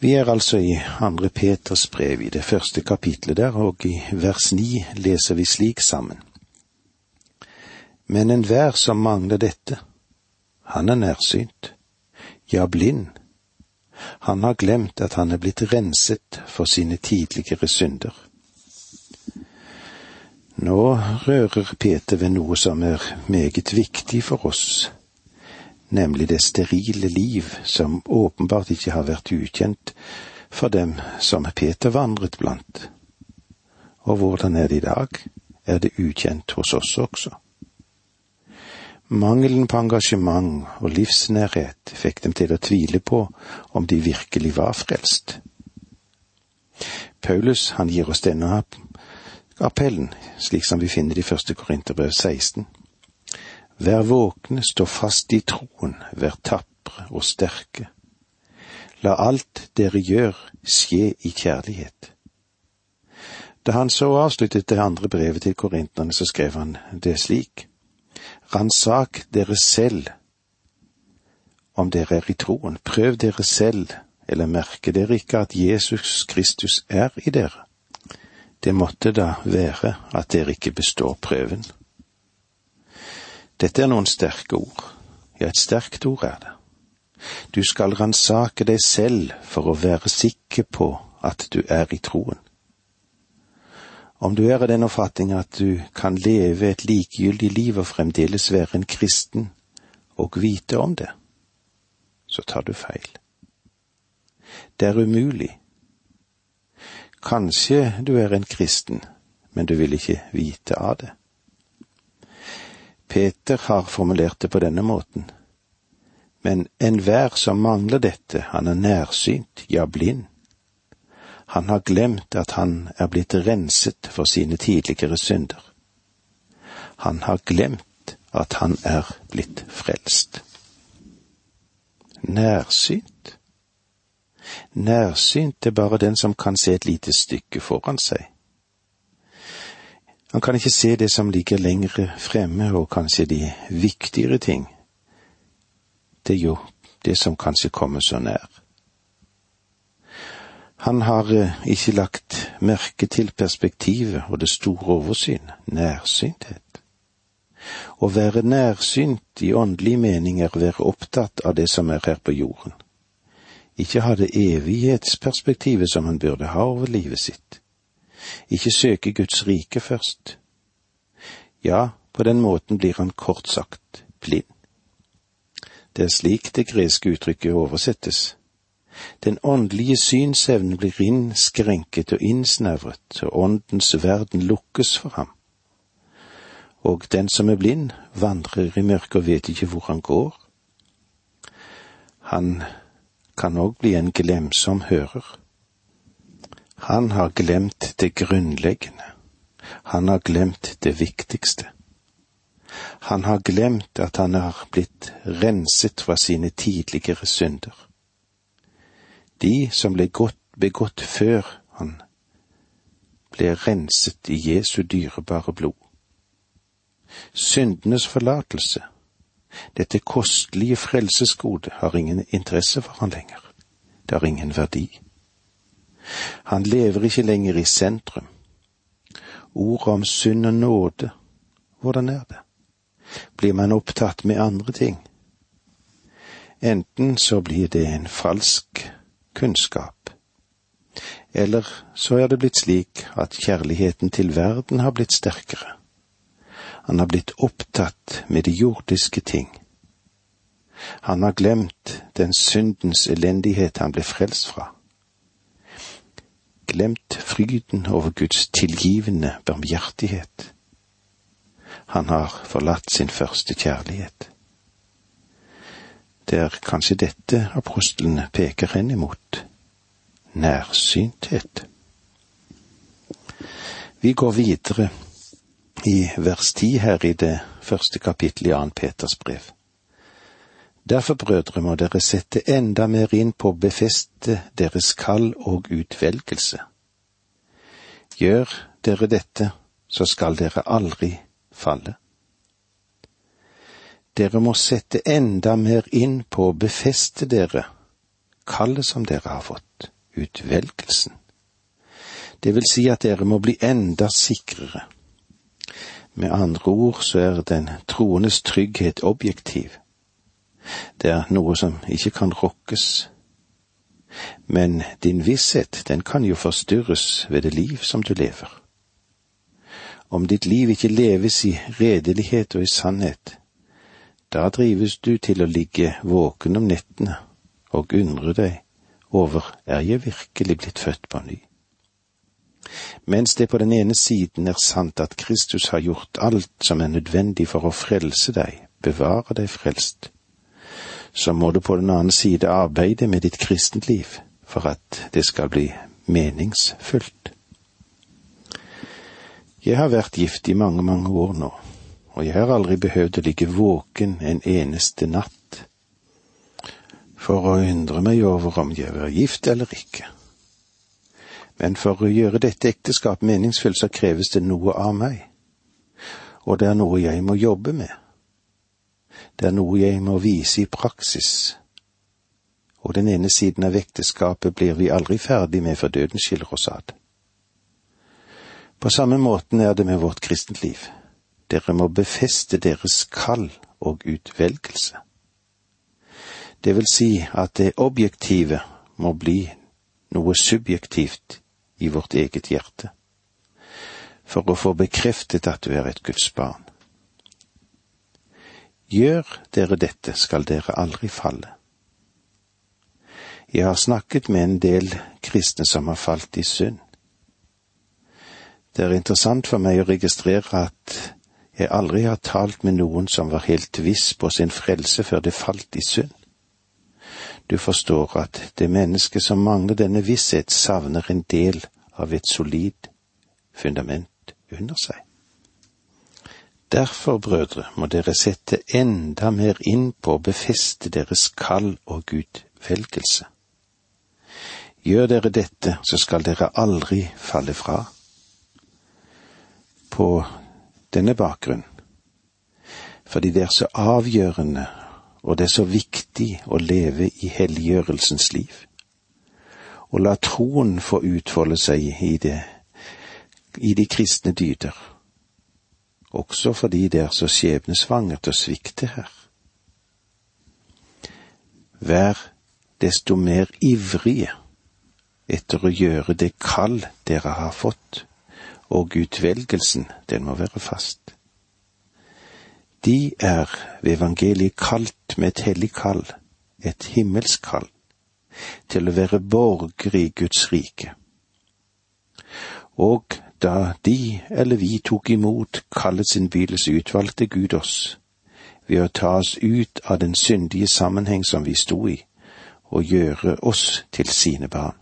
Vi er altså i andre Peters brev, i det første kapitlet der, og i vers ni leser vi slik sammen. Men enhver som mangler dette, han er nærsynt, ja, blind. Han har glemt at han er blitt renset for sine tidligere synder. Nå rører Peter ved noe som er meget viktig for oss nemlig det sterile liv som åpenbart ikke har vært ukjent for dem som Peter vandret blant. Og hvordan er det i dag? Er det ukjent hos oss også? Mangelen på engasjement og livsnærhet fikk dem til å tvile på om de virkelig var frelst. Paulus han gir oss denne appellen, slik som vi finner det i første Korinterbrev 16. Vær våkne, stå fast i troen, vær tapre og sterke. La alt dere gjør skje i kjærlighet. Da han så avsluttet det andre brevet til korinterne, så skrev han det slik. Ransak dere selv om dere er i troen, prøv dere selv, eller merker dere ikke at Jesus Kristus er i dere? Det måtte da være at dere ikke består prøven. Dette er noen sterke ord. Ja, et sterkt ord er det. Du skal ransake deg selv for å være sikker på at du er i troen. Om du er av den oppfatning at du kan leve et likegyldig liv og fremdeles være en kristen og vite om det, så tar du feil. Det er umulig. Kanskje du er en kristen, men du vil ikke vite av det. Peter har formulert det på denne måten. Men enhver som mangler dette, han er nærsynt, ja blind. Han har glemt at han er blitt renset for sine tidligere synder. Han har glemt at han er blitt frelst. Nærsynt? Nærsynt er bare den som kan se et lite stykke foran seg. Han kan ikke se det som ligger lengre fremme, og kanskje de viktigere ting. Det er jo det som kanskje kommer så nær. Han har eh, ikke lagt merke til perspektivet og det store oversyn, nærsynthet. Å være nærsynt i åndelig mening er å være opptatt av det som er her på jorden. Ikke ha det evighetsperspektivet som han burde ha over livet sitt ikke søke Guds rike først. Ja, på den måten blir han kort sagt blind. Det er slik det greske uttrykket oversettes. Den åndelige synsevnen blir innskrenket og innsnevret, og åndens verden lukkes for ham. Og den som er blind, vandrer i mørket og vet ikke hvor han går. Han kan òg bli en glemsom hører. Han har glemt det grunnleggende. Han har glemt det viktigste. Han har glemt at han har blitt renset fra sine tidligere synder. De som ble godt, begått før han ble renset i Jesu dyrebare blod. Syndenes forlatelse, dette kostelige frelsesgode, har ingen interesse for han lenger. Det har ingen verdi. Han lever ikke lenger i sentrum. Ordet om synd og nåde, hvordan er det? Blir man opptatt med andre ting? Enten så blir det en falsk kunnskap, eller så er det blitt slik at kjærligheten til verden har blitt sterkere. Han har blitt opptatt med de jordiske ting. Han har glemt den syndens elendighet han ble frelst fra fryden over Guds tilgivende barmhjertighet. Han har forlatt sin første kjærlighet. Det er kanskje dette apostlene peker hen imot nærsynthet. Vi går videre i vers ti her i det første kapittelet i Annen Peters brev. Derfor, brødre, må dere sette enda mer inn på å befeste deres kall og utvelgelse. Gjør dere dette, så skal dere aldri falle. Dere må sette enda mer inn på å befeste dere kallet som dere har fått, utvelgelsen. Det vil si at dere må bli enda sikrere. Med andre ord så er den troendes trygghet objektiv. Det er noe som ikke kan rokkes. Men din visshet, den kan jo forstyrres ved det liv som du lever. Om ditt liv ikke leves i redelighet og i sannhet, da drives du til å ligge våken om nettene og undre deg over er jeg virkelig blitt født på ny. Mens det på den ene siden er sant at Kristus har gjort alt som er nødvendig for å frelse deg, bevare deg frelst, så må du på den annen side arbeide med ditt kristentliv for at det skal bli meningsfullt. Jeg har vært gift i mange, mange år nå, og jeg har aldri behøvd å ligge våken en eneste natt for å undre meg over om jeg var gift eller ikke. Men for å gjøre dette ekteskap meningsfullt, så kreves det noe av meg, og det er noe jeg må jobbe med. Det er noe jeg må vise i praksis. Og den ene siden av ekteskapet blir vi aldri ferdig med før døden skiller oss ad. På samme måten er det med vårt kristent liv. Dere må befeste deres kall og utvelgelse. Det vil si at det objektive må bli noe subjektivt i vårt eget hjerte, for å få bekreftet at du er et Guds barn. Gjør dere dette, skal dere aldri falle. Jeg har snakket med en del kristne som har falt i synd. Det er interessant for meg å registrere at jeg aldri har talt med noen som var helt viss på sin frelse før det falt i synd. Du forstår at det mennesket som mangler denne visshet, savner en del av et solid fundament under seg. Derfor, brødre, må dere sette enda mer inn på å befeste deres kall og gudvelgelse. Gjør dere dette, så skal dere aldri falle fra. På denne bakgrunn, fordi det er så avgjørende og det er så viktig å leve i helliggjørelsens liv, og la troen få utfolde seg i det, i de kristne dyder også fordi det er så skjebnesvangert å svikte her. Vær desto mer ivrige etter å gjøre det kall dere har fått, og utvelgelsen, den må være fast. De er ved evangeliet kalt med et hellig kall, et himmelsk kall, til å være borger i Guds rike. Og da de eller vi tok imot kallets innbydelse, utvalgte Gud oss ved å ta oss ut av den syndige sammenheng som vi sto i, og gjøre oss til sine barn.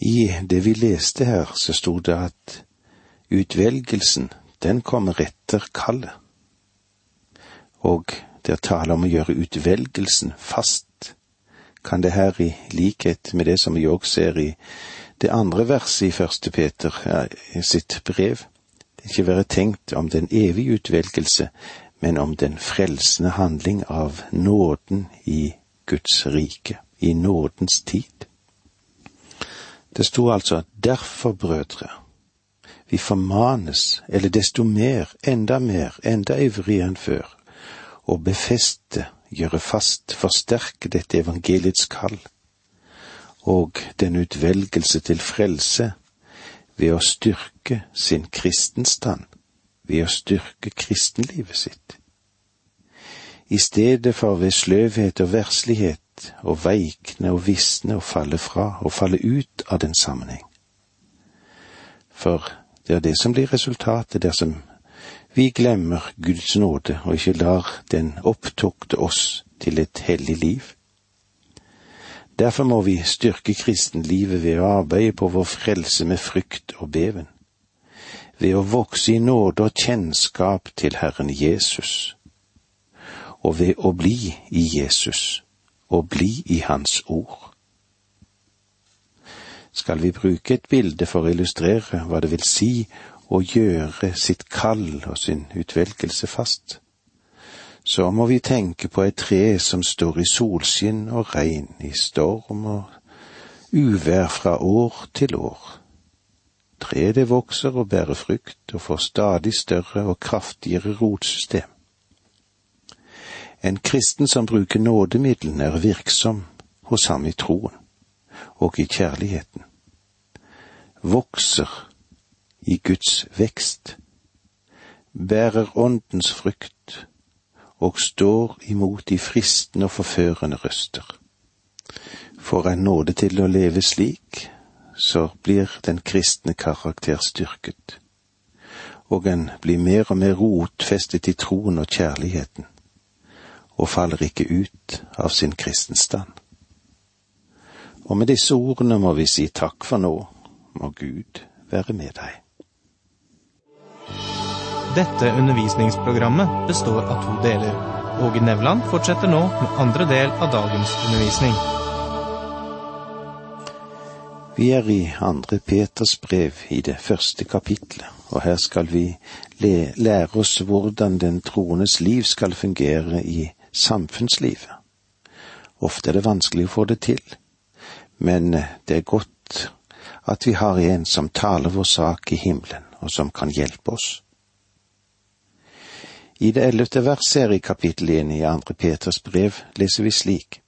I det vi leste her, så sto det at utvelgelsen, den kommer etter kallet. Og det er tale om å gjøre utvelgelsen fast. Kan det her, i likhet med det som vi òg ser i det andre verset i første Peter sitt brev, det ikke være tenkt om den evige utvelgelse, men om den frelsende handling av nåden i Guds rike, i nådens tid. Det sto altså derfor, brødre, vi formanes, eller desto mer, enda mer, enda ivrigere enn før, å befeste, gjøre fast, forsterke dette evangeliets kall og den utvelgelse til frelse ved å styrke sin kristenstand, ved å styrke kristenlivet sitt. I stedet for ved sløvhet og verslighet og veikne og visne og falle fra og falle ut av den sammenheng. For det er det som blir resultatet dersom vi glemmer Guds nåde og ikke lar den opptukte oss til et hellig liv Derfor må vi styrke kristenlivet ved å arbeide på vår frelse med frykt og beven, ved å vokse i nåde og kjennskap til Herren Jesus, og ved å bli i Jesus og bli i Hans ord. Skal vi bruke et bilde for å illustrere hva det vil si å gjøre sitt kall og sin utvelgelse fast, så må vi tenke på et tre som står i solskinn og regn, i storm og uvær fra år til år. Treet det vokser og bærer frukt og får stadig større og kraftigere rotsystem. En kristen som bruker nådemiddelen, er virksom hos ham i troen og i kjærligheten. Vokser i Guds vekst, bærer åndens frukt og står imot de fristende og forførende røster. Får en nåde til å leve slik, så blir den kristne karakter styrket, og en blir mer og mer rotfestet i troen og kjærligheten, og faller ikke ut av sin kristenstand. Og med disse ordene må vi si takk for nå, må Gud være med deg. Dette undervisningsprogrammet består av to deler. Åge Nevland fortsetter nå med andre del av dagens undervisning. Vi er i andre Peters brev i det første kapitlet, og her skal vi lære oss hvordan den troendes liv skal fungere i samfunnslivet. Ofte er det vanskelig å få det til, men det er godt at vi har en som taler vår sak i himmelen, og som kan hjelpe oss. I det ellevte verset i kapittel én i andre Peters brev leser vi slik.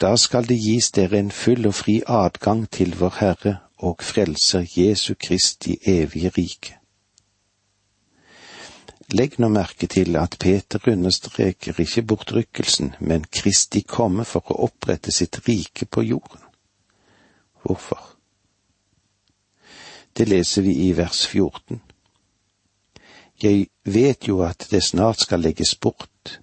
Da skal det gis dere en full og fri adgang til vår Herre og Frelser Jesu Kristi evige rike. Legg nå merke til at Peter understreker ikke bortrykkelsen, men Kristi komme for å opprette sitt rike på jorden. Hvorfor? Det leser vi i vers 14. Jeg vet jo at det snart skal legges bort.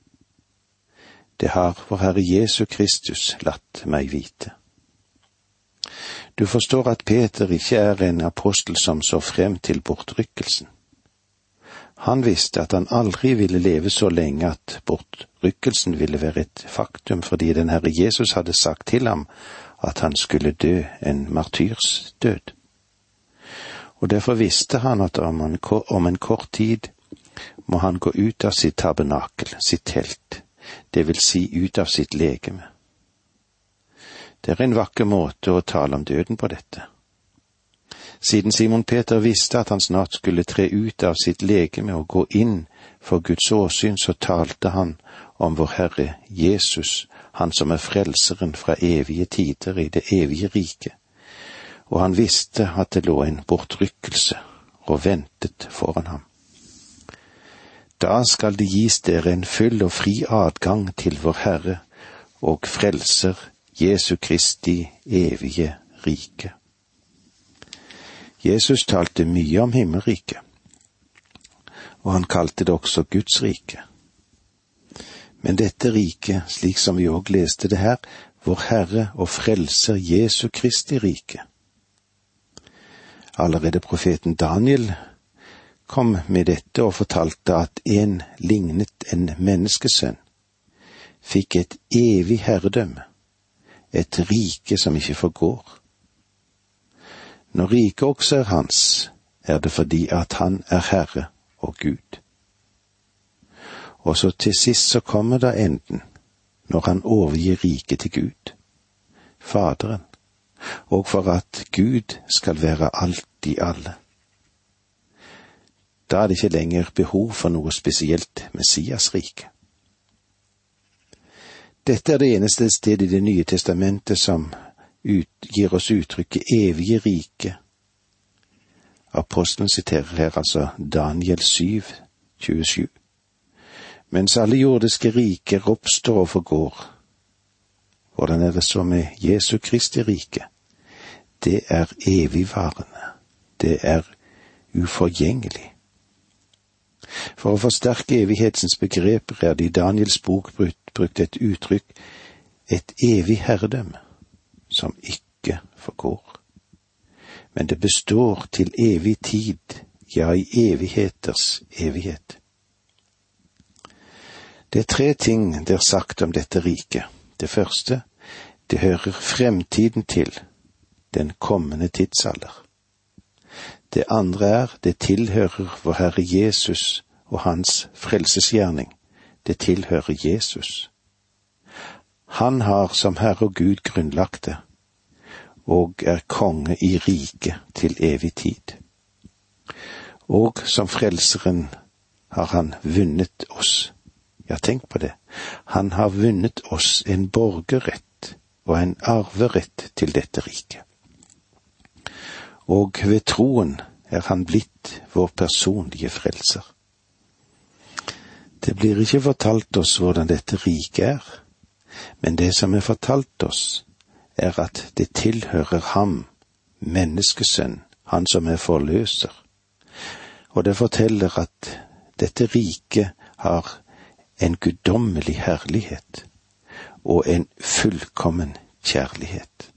Det har vår Herre Jesu Kristus latt meg vite. Du forstår at Peter ikke er en apostel som så frem til bortrykkelsen. Han visste at han aldri ville leve så lenge at bortrykkelsen ville være et faktum, fordi den Herre Jesus hadde sagt til ham at han skulle dø en martyrs død og derfor visste han at om en, kort tid må han gå ut av sitt tabernakel, sitt telt, det vil si ut av sitt legeme. Det er en vakker måte å tale om døden på dette. Siden Simon Peter visste at han snart skulle tre ut av sitt legeme og gå inn for Guds åsyn, så talte han om vår Herre Jesus, han som er frelseren fra evige tider i det evige riket og han visste at det lå en bortrykkelse og ventet foran ham. Da skal det gis dere en full og fri adgang til vår Herre og Frelser Jesu Kristi evige rike. Jesus talte mye om himmelriket, og han kalte det også Guds rike. Men dette riket, slik som vi òg leste det her, vår Herre og Frelser Jesu Kristi rike, Allerede profeten Daniel kom med dette og fortalte at en lignet en menneskesønn, fikk et evig herredømme, et rike som ikke forgår. Når riket også er hans, er det fordi at han er Herre og Gud. Og så til sist så kommer da enden, når han overgir riket til Gud, Faderen og for at Gud skal være alt i alle. Da er det ikke lenger behov for noe spesielt Messias-rike. Dette er det eneste stedet i Det nye testamentet som gir oss uttrykket evige rike. Apostelen siterer her altså Daniel 7, 27. Mens alle jordiske riker oppstår og forgår, hvordan er det så med Jesu Kristi rike? Det er evigvarende. Det er uforgjengelig. For å forsterke evighetens begreper er det i Daniels bok brukt et uttrykk et evig herredømme, som ikke forgår. Men det består til evig tid, ja, i evigheters evighet. Det er tre ting det er sagt om dette riket. Det første, det hører fremtiden til, den kommende tidsalder. Det andre er, det tilhører vår Herre Jesus og Hans frelsesgjerning, det tilhører Jesus. Han har som Herre og Gud grunnlagt det, og er konge i riket til evig tid. Og som Frelseren har han vunnet oss. Ja, tenk på det. Han har vunnet oss en borgerrett og en arverett til dette riket. Og ved troen er han blitt vår personlige frelser. Det blir ikke fortalt oss hvordan dette riket er, men det som er fortalt oss, er at det tilhører ham, menneskesønn, han som er forløser. Og det forteller at dette riket har en guddommelig herlighet og en fullkommen kjærlighet.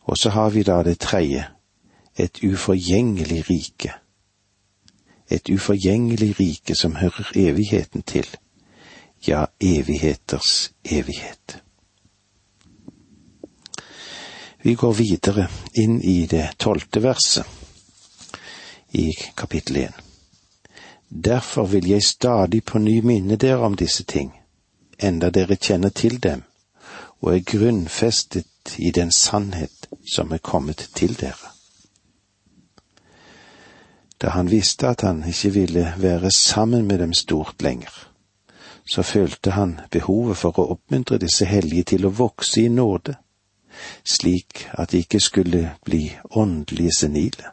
Og så har vi da det tredje, et uforgjengelig rike. Et uforgjengelig rike som hører evigheten til, ja, evigheters evighet. Vi går videre inn i det tolvte verset i kapittel én. Derfor vil jeg stadig på ny minne dere om disse ting, enda dere kjenner til dem, og er grunnfestet i den sannhet som er kommet til dere. Da han visste at han ikke ville være sammen med dem stort lenger, så følte han behovet for å oppmuntre disse hellige til å vokse i nåde, slik at de ikke skulle bli åndelige senile.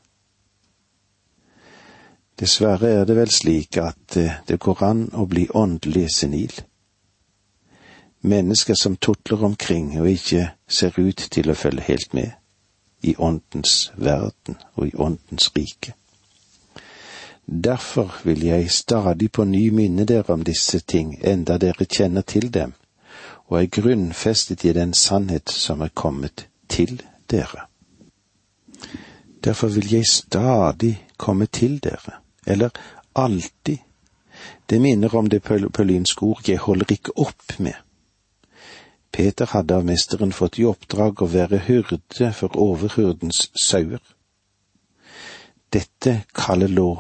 Dessverre er det vel slik at eh, det går an å bli åndelig senil. Mennesker som tutler omkring og ikke ser ut til å følge helt med i åndens verden og i åndens rike. Derfor vil jeg stadig på ny minne dere om disse ting, enda dere kjenner til dem, og er grunnfestet i den sannhet som er kommet til dere. Derfor vil jeg stadig komme til dere, eller alltid. Det minner om det paulinske ord jeg holder ikke opp med. Peter hadde av mesteren fått i oppdrag å være hyrde for overhyrdens sauer. Dette kallet lå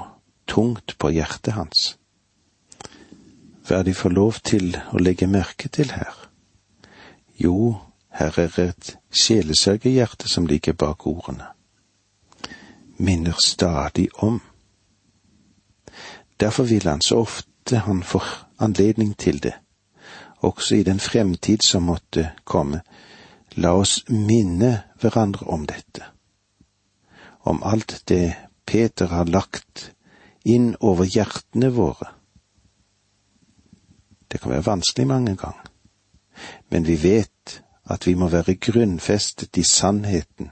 tungt på hjertet hans. Hva er de får lov til å legge merke til her? Jo, her er et sjelesørgerhjerte som ligger bak ordene. Minner stadig om. Derfor vil han så ofte han får anledning til det, også i den fremtid som måtte komme, la oss minne hverandre om dette, om alt det Peter har lagt inn over hjertene våre. Det kan være vanskelig mange ganger, men vi vet at vi må være grunnfestet i sannheten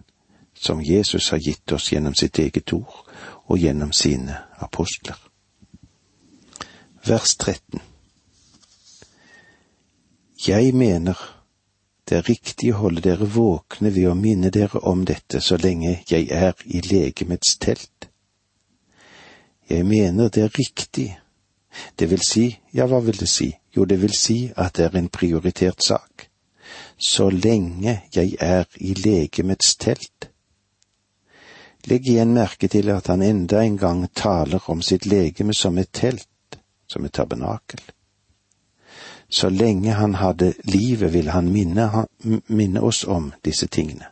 som Jesus har gitt oss gjennom sitt eget ord og gjennom sine apostler. Vers 13 Jeg mener det er riktig å holde dere våkne ved å minne dere om dette så lenge jeg er i legemets telt jeg mener det er riktig. Det vil si, ja, hva vil det si? Jo, det vil si at det er en prioritert sak. Så lenge jeg er i legemets telt. Legg igjen merke til at han enda en gang taler om sitt legeme som et telt, som et tabernakel. Så lenge han hadde livet, ville han minne, minne oss om disse tingene.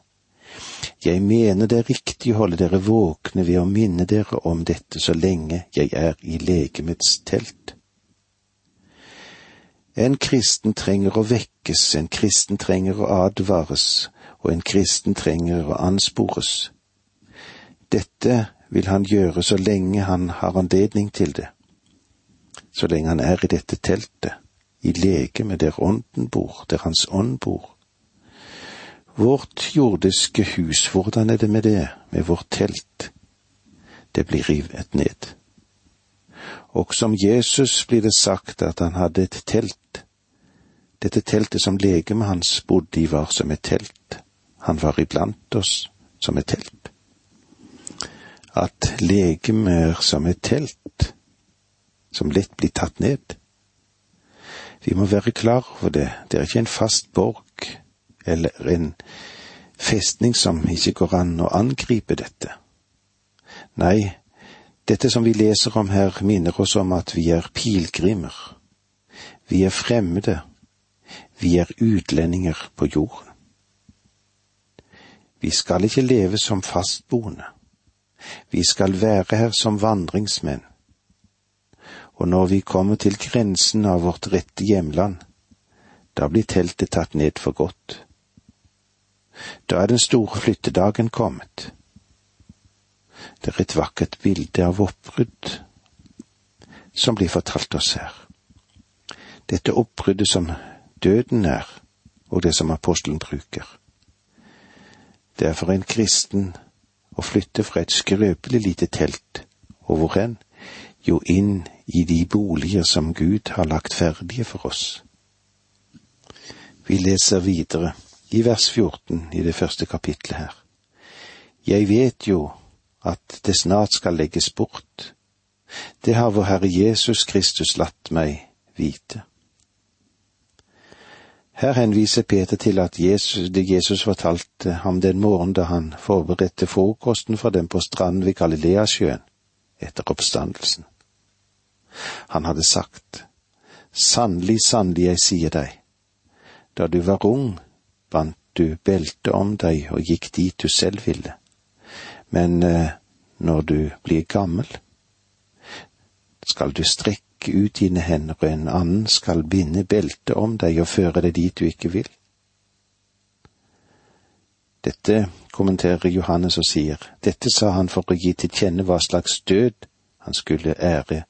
Jeg mener det er riktig å holde dere våkne ved å minne dere om dette så lenge jeg er i legemets telt. En kristen trenger å vekkes, en kristen trenger å advares, og en kristen trenger å anspores. Dette vil han gjøre så lenge han har anledning til det, så lenge han er i dette teltet, i legemet der ånden bor, der hans ånd bor Vårt jordiske hus, hvordan er det med det, med vårt telt? Det blir rivet ned. Også om Jesus blir det sagt at han hadde et telt. Dette teltet som legemet hans bodde i, var som et telt. Han var iblant oss som et telt. At legemet er som et telt, som lett blir tatt ned. Vi må være klar over det, det er ikke en fast borg eller en festning som ikke går an å angripe dette. Nei, dette som vi leser om her, minner oss om at vi er pilegrimer, Vi er fremmede, vi er utlendinger på jorden. Vi skal ikke leve som fastboende. Vi skal være her som vandringsmenn. Og når vi kommer til grensen av vårt rette hjemland, da blir teltet tatt ned for godt. Da er den store flyttedagen kommet. Det er et vakkert bilde av oppbrudd som blir fortalt oss her. Dette oppbruddet som døden er, og det som apostelen bruker. Det er for en kristen å flytte fra et skrøpelig lite telt, og hvor enn? Jo, inn i de boliger som Gud har lagt ferdige for oss. Vi leser videre i vers 14 i det første kapitlet her. Jeg vet jo at det snart skal legges bort. Det har vår Herre Jesus Kristus latt meg vite. Her henviser Peter til at Jesus, det Jesus fortalte ham den morgenen da han forberedte frokosten for dem på stranden ved Galileasjøen etter oppstandelsen. Han hadde sagt, Sannelig, sannelig, jeg sier deg, da du var ung, bandt du belte om deg og gikk dit du selv ville, men eh, når du blir gammel, skal du strekke ut dine hender, og en annen skal binde beltet om deg og føre deg dit du ikke vil. Dette kommenterer Johannes og sier, dette sa han for å gi til kjenne hva slags død han skulle ære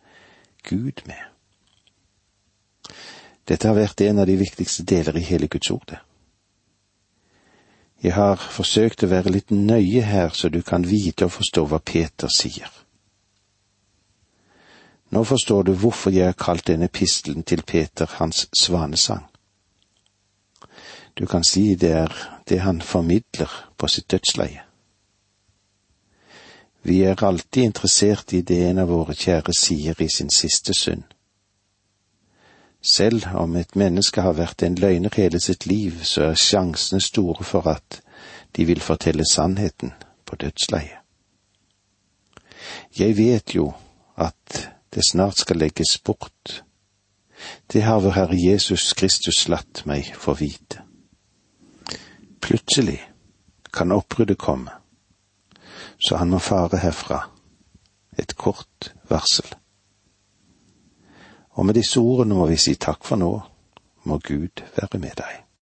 Gud med. Dette har vært en av de viktigste deler i hele Guds ord. Jeg har forsøkt å være litt nøye her, så du kan vite og forstå hva Peter sier. Nå forstår du hvorfor jeg har kalt denne pistelen til Peter hans svanesang. Du kan si det er det han formidler på sitt dødsleie. Vi er alltid interessert i det en av våre kjære sier i sin siste synd. Selv om et menneske har vært en løgner hele sitt liv, så er sjansene store for at de vil fortelle sannheten på dødsleiet. Jeg vet jo at det snart skal legges bort. Det har vår Herre Jesus Kristus latt meg få vite. Plutselig kan oppbruddet komme, så han må fare herfra. Et kort varsel. Og med disse ordene må vi si takk for nå. Må Gud være med deg.